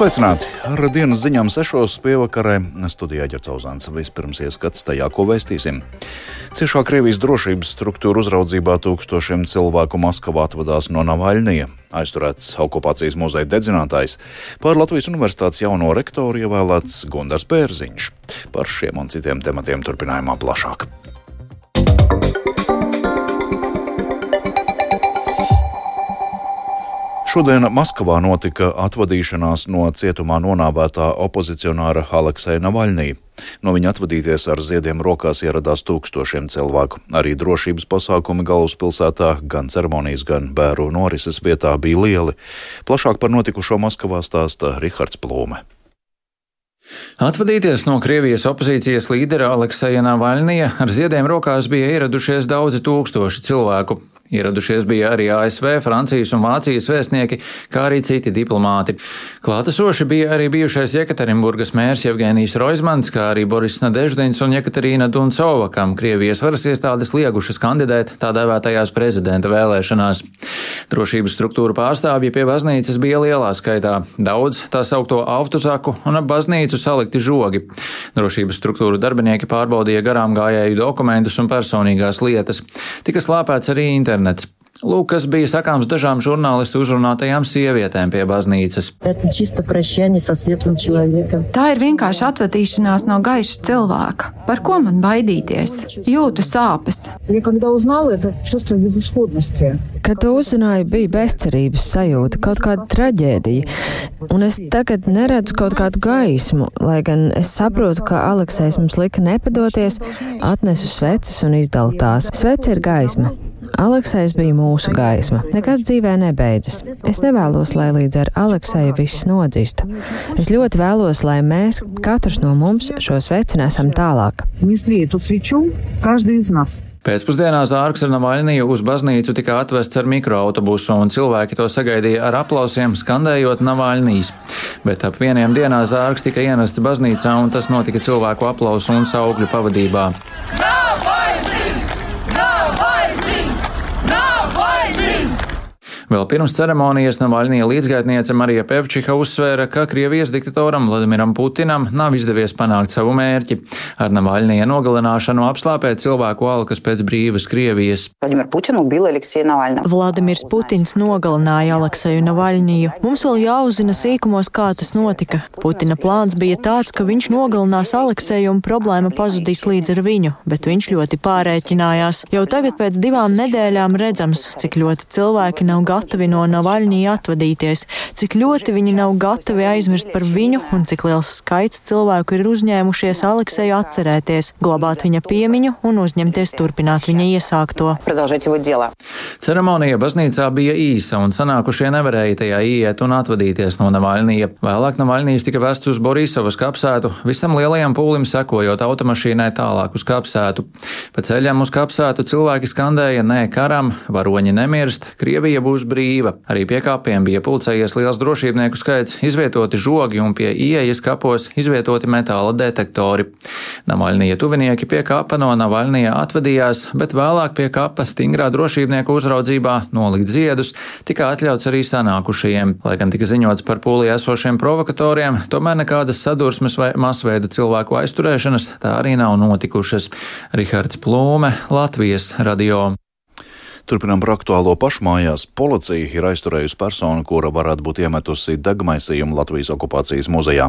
Sveicināti! Ar dienas ziņām sešos pievakarē studijā ģercauzāns vispirms ieskats tajā, ko vēstīsim. Ciešā Krievijas drošības struktūra uzraudzībā tūkstošiem cilvēku Maskavā atvadās no Navaļnija. Aizturēts okupācijas muzeja dedzinātājs. Pār Latvijas universitātes jauno rektoru ievēlēts Gundars Bērziņš. Par šiem un citiem tematiem turpinājumā plašāk. Šodien Maskavā notika atvadīšanās no cietumā nonāvētā opozicionāra Alekseja Navaļnī. No viņa atvadīties ar ziediem rokās ieradās tūkstošiem cilvēku. Arī drošības pasākumi galvaspilsētā, gan ceremonijas, gan bēru norises vietā bija lieli. Plašāk par notikušo Maskavā stāsta Rihards Plūme. Atvadīties no Krievijas opozīcijas līdera Alekseja Navaļnija ar ziediem rokās bija ieradušies daudzi tūkstoši cilvēku. Ieradušies bija arī ASV, Francijas un Vācijas vēstnieki, kā arī citi diplomāti. Klātesoši bija arī bijušais Jekaterinburgas mērs Jevgenijs Roizmans, kā arī Boris Nadeždins un Jekaterīna Duncova, kam Krievijas varas iestādes liegušas kandidēt tā dēvētajās prezidenta vēlēšanās. Drošības struktūra pārstāvji pie baznīcas bija lielā skaitā, daudz tā saukto autozaku un ap baznīcu salikti žogi. Drošības struktūra darbinieki pārbaudīja garām gājēju dokumentus un personīgās lietas. Tika slāpēts arī internets internets. Lūk, kas bija sakāms dažām žurnālistu uzrunātajām sievietēm pie baznīcas. Tā ir vienkārši atvadīšanās no gaiša cilvēka. Par ko man baidīties? Jūtu sāpes. Kad to uzzināju, bija bezcerības sajūta, kaut kāda traģēdija. Un es tagad neredzu kaut kādu gaismu, lai gan es saprotu, ka Aleksējs mums lika nepadoties, atnesu sveces un izdala tās. Svece ir gaisma. Aleksējs bija mūsu gaisma. Nekas dzīvē nebeidzas. Es nevēlos, lai līdz ar Aleksēju viss nodzistu. Es ļoti vēlos, lai mēs, katrs no mums, šo sveci nesam tālāk. Pēcpusdienā zārks ar Navaļniju uz baznīcu tika atvests ar mikroautobusu, un cilvēki to sagaidīja ar aplausiem, skandējot Navaļnijas. Bet ap vieniem dienā zārks tika ienests baznīcā, un tas notika cilvēku aplausu un saugļu pavadībā. Vēl pirms ceremonijas Navaļnija līdzgaitniece Marija Pevčiha uzsvēra, ka Krievijas diktatoram Vladimiram Putinam nav izdevies panākt savu mērķi - ar Navaļnija nogalināšanu apslāpēt cilvēku alkas pēc brīvas Krievijas. Vladimirs Putins nogalināja Alekseju Navaļniju. Mums vēl jāuzzina sīkumos, kā tas notika. Putina plāns bija tāds, ka viņš nogalinās Alekseju un problēma pazudīs līdz ar viņu, bet viņš ļoti pārēķinājās. Jau tagad pēc divām nedēļām redzams, cik ļoti cilvēki nav gatavi gatavi no Navaļņī atvadīties, cik ļoti viņi nav gatavi aizmirst par viņu un cik liels skaits cilvēku ir uzņēmušies Alekseju atcerēties, glabāt viņa piemiņu un uzņemties turpināt viņa iesākto. Ceremonija baznīcā bija īsa un sanākušie nevarēja tajā iet un atvadīties no Navaļnija. Vēlāk Navaļnijas tika vests uz Borisovas kapsētu, visam lielajam pūlim sekojot automašīnai tālāk uz kapsētu. Pa ceļam uz kapsētu cilvēki skandēja nē karam, varoņi nemirst, Krievija būs brīva. Arī pie kapiem bija pulcējies liels drošībnieku skaits, izvietoti žogi un pie ieejas kapos izvietoti metāla detektori. Navaļnija tuvinieki pie kapa no Navaļnija atvadījās, bet vēlāk pie kapa stingrā drošībnieku uzraudzībā nolikt ziedus tika atļauts arī sanākušajiem. Lai gan tika ziņots par pūlī esošiem provokatoriem, tomēr nekādas sadursmes vai masveida cilvēku aizturēšanas tā arī nav notikušas. Rihards Plūme, Latvijas radio. Turpinām par aktuālo pašmājās. Policija ir aizturējusi personu, kura varētu būt iemetusi degmaisījumu Latvijas okupācijas muzejā.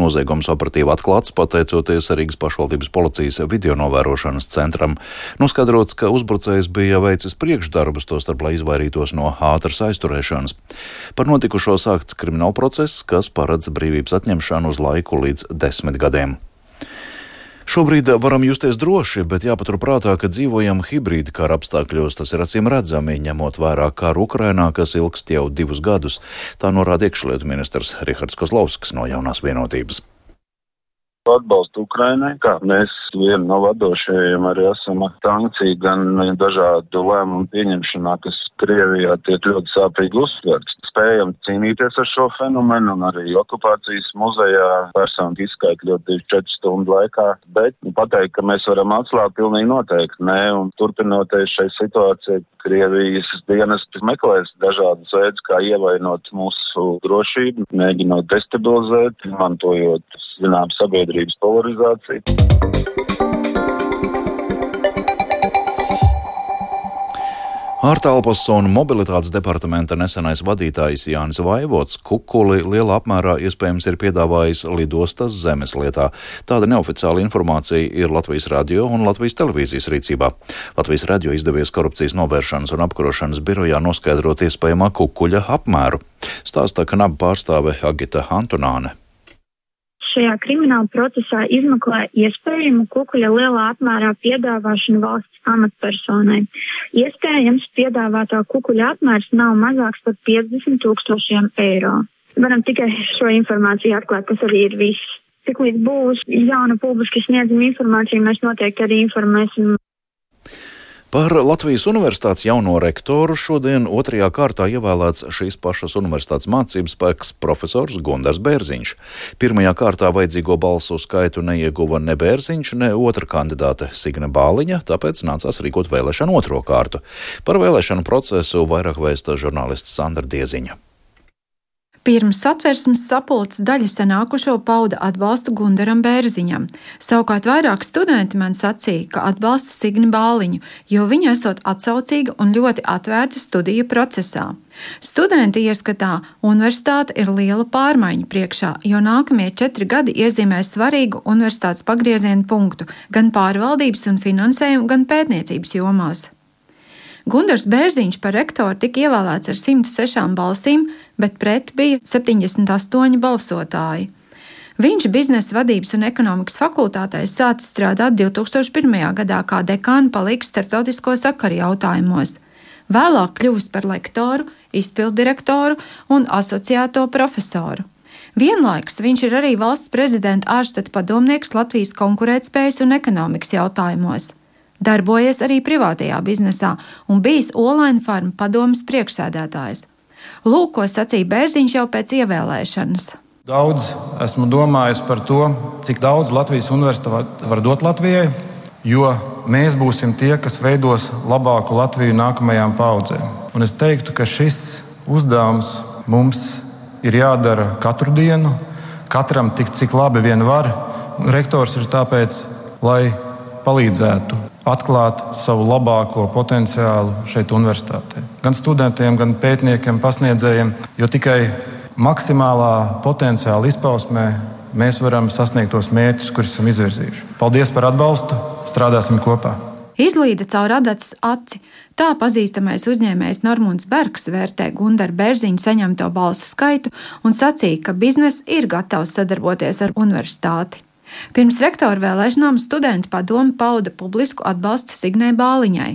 Noziegums operatīvi atklāts pateicoties Rīgas pašvaldības policijas video novērošanas centram. Noskaidrots, ka uzbrucējs bija veicis priekšdarbus, tostarp, lai izvairītos no ātras aizturēšanas. Par notikušo sākts krimināla process, kas paredz brīvības atņemšanu uz laiku līdz desmit gadiem. Šobrīd varam justies droši, bet jāpaturprātā, ka dzīvojam hibrīda kara apstākļos. Tas ir acīm redzami, ņemot vērā karu Ukrainā, kas ilgst jau divus gadus. Tā norāda iekšlietu ministrs Rihards Kozlovskis no jaunās vienotības. atbalstu Ukrainai, kā mēs viena no vadošajiem arī esam sankciju gan dažādu lēmumu pieņemšanā, kas Krievijā tiek ļoti sāpīgi uztverts. Spējam cīnīties ar šo fenomenu un arī okupācijas muzejā personu izskait ļoti 4 stundu laikā, bet nu, pateikt, ka mēs varam atslābt pilnīgi noteikti nē, un turpinoties šai situācijai, Krievijas dienas meklēs dažādas veidus, kā ievainot mūsu drošību, mēģinot destabilizēt, izmantojot, zinām, sabiedrības polarizāciju. Ārtelpas un mobilitātes departamenta nesenais vadītājs Jānis Vaivots kukuli lielā apmērā iespējams ir piedāvājis lidostas zemes lietā. Tāda neoficiāla informācija ir Latvijas radio un Latvijas televīzijas rīcībā. Latvijas radio izdevies korupcijas novēršanas un apkarošanas birojā noskaidrot iespējamā kukuļa apmēru. Stāstā Knaba pārstāve Agita Antonāne šajā krimināla procesā izmeklē iespējamu kukuļa lielā apmērā piedāvāšanu valsts amatpersonai. Iespējams, piedāvātā kukuļa apmērs nav mazāks par 50 tūkstošiem eiro. Varam tikai šo informāciju atklāt, tas arī ir viss. Tiklīdz būs jauna publiski sniedzama informācija, mēs noteikti arī informēsim Par Latvijas Universitātes jauno rektoru šodien otrajā kārtā ievēlēts šīs pašas universitātes mācības spēks profesors Gundars Bērziņš. Pirmajā kārtā vajadzīgo balsu skaitu neieguva ne Bērziņš, ne otra kandidāte Signe Bāliņa, tāpēc nācās rīkot vēlēšanu otro kārtu. Par vēlēšanu procesu vairāk vēsta žurnālists Sandra Dieziņa. Pirms satversmes sapulces daļa sanākušo pauda atbalstu Gundaram Bērziņam. Savukārt vairāk studenti man sacīja, ka atbalsta Signi Bāliņu, jo viņa esot atsaucīga un ļoti atvērta studiju procesā. Studenti ieskatā universitāte ir liela pārmaiņu priekšā, jo nākamie četri gadi iezīmē svarīgu universitātes pagriezienu punktu gan pārvaldības un finansējumu, gan pētniecības jomās. Gunārs Bērziņš par rektoru tika ievēlēts ar 106 balsīm, bet pret bija 78 balsotāji. Viņš biznesa vadības un ekonomikas fakultātē sācis strādāt 2001. gadā kā dekāna palīgs starptautisko sakaru jautājumos. Vēlāk kļuvis par lektoru, izpildirektoru un asociēto profesoru. Vienlaikus viņš ir arī valsts prezidenta ārštata padomnieks Latvijas konkurētspējas un ekonomikas jautājumos darbojies arī privātajā biznesā un bijis Olaina farma padomas priekšsēdētājs. Lūk, ko sacīja Bērziņš jau pēc ievēlēšanas. Daudz esmu domājis par to, cik daudz Latvijas universitāte var dot Latvijai, jo mēs būsim tie, kas veidos labāku Latviju nākamajām paudzēm. Un es teiktu, ka šis uzdevums mums ir jādara katru dienu, katram tik, cik labi vien var. Rektors ir tāpēc, lai palīdzētu atklāt savu labāko potenciālu šeit, universitātē. Gan studentiem, gan pētniekiem, pasniedzējiem, jo tikai maksimālā potenciāla izpausmē mēs varam sasniegt tos mērķus, kurus esam izvirzījuši. Paldies par atbalstu! Strādāsim kopā! Izlīda caur adatas aci. Tā pazīstamais uzņēmējs Normons Bergs vērtē Gundaru Bērziņu saņemto balsu skaitu un sacīja, ka biznesa ir gatavs sadarboties ar universitāti. Pirms rektora vēlēšanām studenti padomu pauda publisku atbalstu Signai Bāliņai.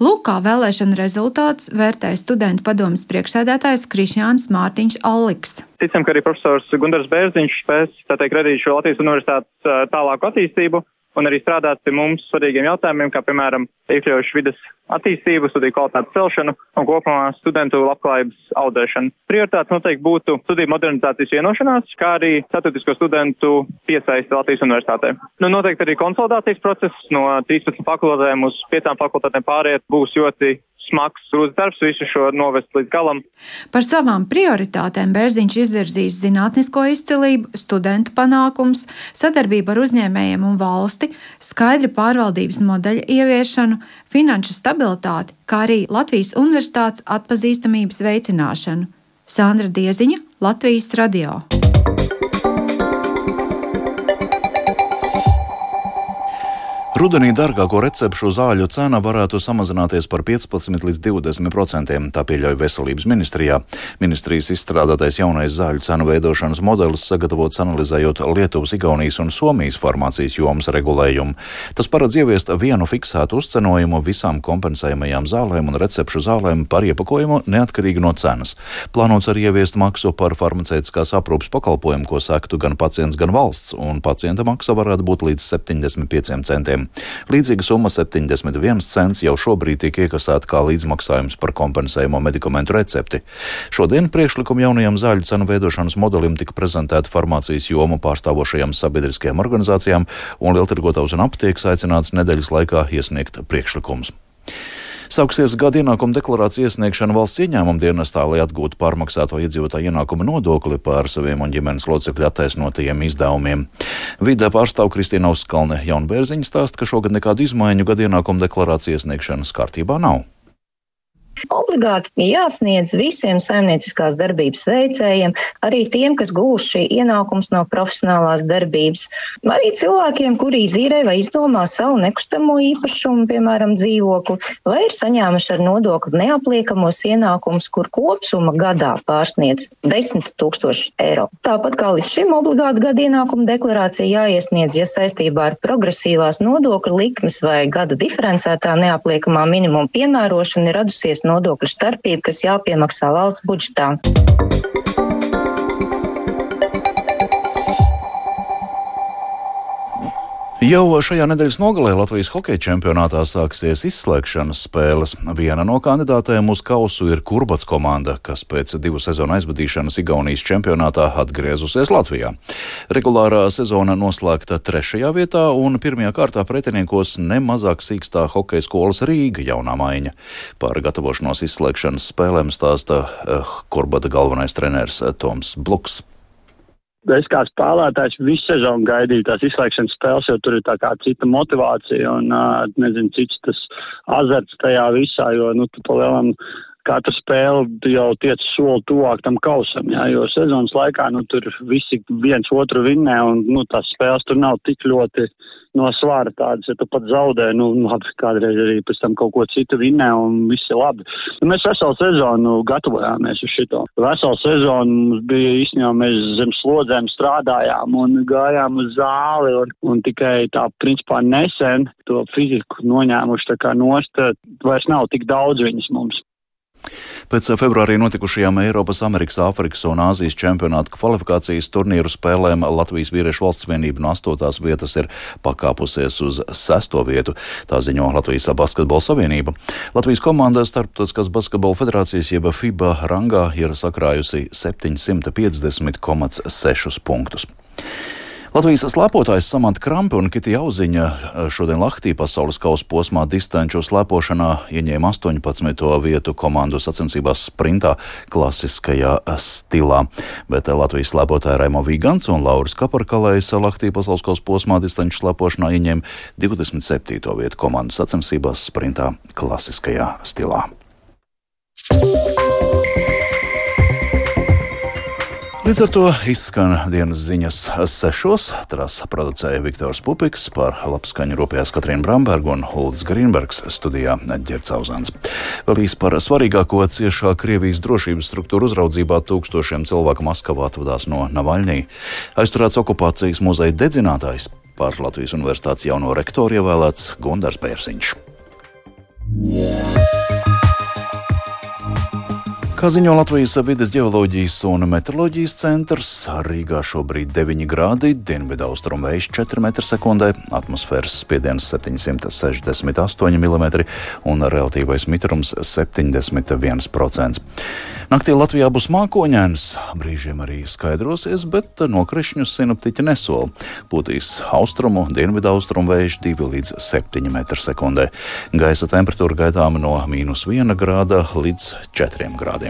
Lūk, kā vēlēšana rezultāts vērtēja studentu padomas priekšsēdētājs Krišjāns Mārtiņš Alliks. Ticam, ka arī profesors Gundars Bērziņš spēs teikt, radīt šo Latvijas universitātes tālāku attīstību un arī strādāt pie mums svarīgiem jautājumiem, kā piemēram iekļaujuši vidas attīstību, studiju kvalitātes celšanu un kopumā studentu labklājības audēšanu. Prioritāte noteikti būtu studiju modernizācijas vienošanās, kā arī starptautisko studentu piesaisti Latvijas universitātē. Nu, noteikti arī konsolidācijas process no 13 fakultātēm uz 5 fakultātēm pāriet būs ļoti smags grūts darbs visu šo novest līdz galam. Par savām prioritātēm Bērziņš izvirzīs zinātnisko izcilību, studentu panākums, sadarbību ar uzņēmējiem un valsti, skaidri pārvaldības modeļa ieviešanu, finanšu stabilitāti, kā arī Latvijas universitātes atpazīstamības veicināšanu. Sandra Dieziņa, Latvijas radio. Rudenī dārgāko recepšu zāļu cena varētu samazināties par 15 līdz 20 procentiem, tā pieļauj Veselības ministrijā. Ministrijas izstrādātais jaunais zāļu cenu veidošanas modelis sagatavots analizējot Lietuvas, Igaunijas un Somijas farmācijas jomas regulējumu. Tas paredz ieviest vienu fiksētu uzcenojumu visām kompensējamajām zālēm un recepšu zālēm par iepakojumu neatkarīgi no cenas. Plānots arī ieviest maksu par farmaceitiskās aprūpas pakalpojumu, ko sektu gan pacients, gan valsts, un pacienta maksa varētu būt līdz 75 centiem. Līdzīga summa - 71 cents jau šobrīd tiek iekasēta kā līdzmaksājums par kompensējumu medikamentu recepti. Šodien priekšlikumu jaunajam zāļu cenu veidošanas modelim tika prezentēta farmācijas jomu pārstāvošajām sabiedriskajām organizācijām, un lieltirgotājs un aptiekas aicināts nedēļas laikā iesniegt priekšlikumus. Sāksies gada ienākuma deklarācija iesniegšana valsts ieņēmuma dienestā, lai atgūtu pārmaksāto iedzīvotāju ienākuma nodokli par saviem un ģimenes locekļu attaisnotajiem izdevumiem. Vidē pārstāv Kristīna Uzkalne Jaunbērziņa stāsta, ka šogad nekādu izmaiņu gada ienākuma deklarācijas iesniegšanas kārtībā nav. Obligāti jāsniedz visiem saimnieciskās darbības veicējiem, arī tiem, kas gūši ienākums no profesionālās darbības, arī cilvēkiem, kuri izīrē vai izdomā savu nekustamo īpašumu, piemēram, dzīvokli, vai ir saņēmuši ar nodokli neapliekamos ienākumus, kur kopsumma gadā pārsniedz 10 tūkstoši eiro. Tāpat kā līdz šim obligāti gada ienākuma deklarācija jāiesniedz, ja saistībā ar progresīvās nodokļu likmes vai gada diferencētā neapliekamā minimuma piemērošana ir radusies nodokļu starpība, kas jāpiemaksā valsts budžetā. Jau šajā nedēļas nogalē Latvijas hokeja čempionātā sāksies izslēgšanas spēles. Viena no kandidātēm uz kausu ir Kurbats komanda, kas pēc divu sezonu aizvadīšanas Igaunijas čempionātā atgriezusies Latvijā. Regulārā sezona noslēgta trešajā vietā, un pirmajā kārtā pretiniekos nemazāk sīkstā hokeja skolas Rīga jaunā maiņa. Par gatavošanos izslēgšanas spēlēm stāsta uh, Kurbata galvenais treneris Toms Bluks es kā spēlētājs visu sezonu gaidīju tās izslēgšanas spēles, jo tur ir tā kā cita motivācija un, nezinu, cits tas azarts tajā visā, jo, nu, tu palielam katru spēli jau tiec soli tuvāk tam kausam, jā, jo sezonas laikā, nu, tur visi viens otru vinnē un, nu, tās spēles tur nav tik ļoti no svāra tādas, ja tu pat zaudē, nu, labi, kādreiz arī pēc tam kaut ko citu vinnē un viss ir labi. Nu, mēs veselu sezonu gatavojāmies uz šito. Veselu sezonu mums bija īstenībā mēs zem slodzēm strādājām un gājām uz zāli un, un tikai tā, principā, nesen to fiziku noņēmuši tā kā nost, vairs nav tik daudz viņas mums. Pēc februārī notikušajām Eiropas, Amerikas, Āfrikas un Āzijas čempionāta kvalifikācijas turnīru spēlēm Latvijas vīriešu valsts vienība no 8. vietas ir pakāpusies uz 6. vietu. Tā ziņo Latvijas basketbola savienība. Latvijas komanda starptautiskās basketbola federācijas jeb FIBA rangā ir sakrājusi 750,6 punktus. Latvijas slēpotājs Samants Krampe un Kitija Auziņa eh, šodien Lahtī pasaules kausa posmā distanču slēpošanā ieņēma 18. vietu komandu sacensībās sprintā klasiskajā stilā. Bet Latvijas slēpotāja Raimo Vīgants un Lauris Kaparkalējs Lahtī pasaules kausa posmā distanču slēpošanā ieņēma 27. vietu komandu sacensībās sprintā klasiskajā stilā. Līdz ar to izskan dienas ziņas sešos. Tās producēja Viktors Pupiks, par labskaņu rūpējās Katrīna Bramberga un Hulds Grīnbergs studijā Ģercauzāns. Vēl īsi par svarīgāko ciešā Krievijas drošības struktūru uzraudzībā tūkstošiem cilvēku Maskavā atvadās no Navaļņī. Aizturēts okupācijas muzeja dedzinātājs par Latvijas universitātes jauno rektoru ievēlēts Gundars Pērsiņš. Yeah. Kā ziņo Latvijas vides geoloģijas un meteoroloģijas centrs, Rīgā šobrīd 9 grādi, dienvidu austrumu vējš 4 m2, atmosfēras spiediens 768 mm un relatīvais mitrums 71%. Naktī Latvijā būs mākoņēns, brīžiem arī skaidrosies, bet nokrišņu sinaptiķi nesola. Būtīs austrumu, dienvidu austrumu vējš 2 līdz 7 m2. Gaisa temperatūra gaidāma no mīnus 1 grāda līdz 4 grādiem.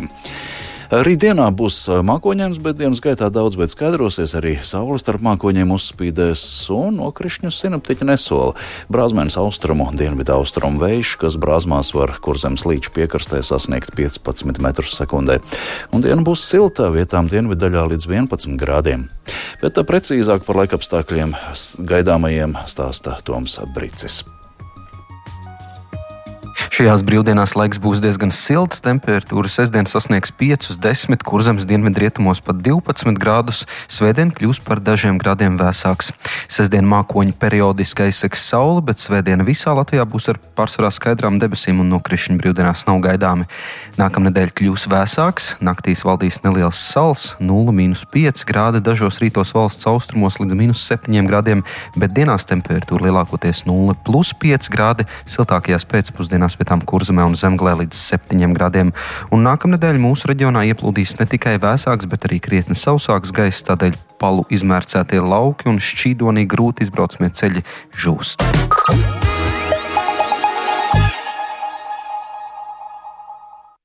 Rītdienā būs mākoņdienas, bet dienas gaitā daudz bet skaidrosies arī saule starp mākoņiem uzspīdēs un nokrišņus sinaptiķi nesola. Brāzmēns austrumu, dienvidu austrumu vējš, kas brāzmās var kurzems līča piekrastē sasniegt 15 metrus sekundē. Un diena būs silta, vietām dienvidaļā līdz 11 grādiem. Bet precīzāk par laikapstākļiem gaidāmajiem stāsta Toms Bricis. Šajās brīvdienās laiks būs diezgan silts. Temperatūra sestdien sasniegs 5-10, kur zemes dienvidrietumos pat 12 grādus. Svētdien kļūs par dažiem grādiem vēsāks. Sestdien mākoņi periodiski aizseks sauli, bet svētdiena visā Latvijā būs ar pārsvarā skaidrām debesīm un nokrišņu brīvdienās nav gaidāmi. Nākamnedēļ kļūs vēsāks, naktīs valdīs neliels sals, 0,5 grādi dažos rītos valsts austrumos līdz 7 grādiem, bet dienās temperatūra lielākoties 0,5 grādi, siltākajās pēcpusdienās vietām kurzemē un zemglē līdz 7 grādiem. Un nākamnedēļ mūsu reģionā ieplūdīs ne tikai vēsāks, bet arī krietni sausāks gaiss, tādēļ palu izmērcētie lauki un šķīdonī grūti izbraucamie ceļi žūst.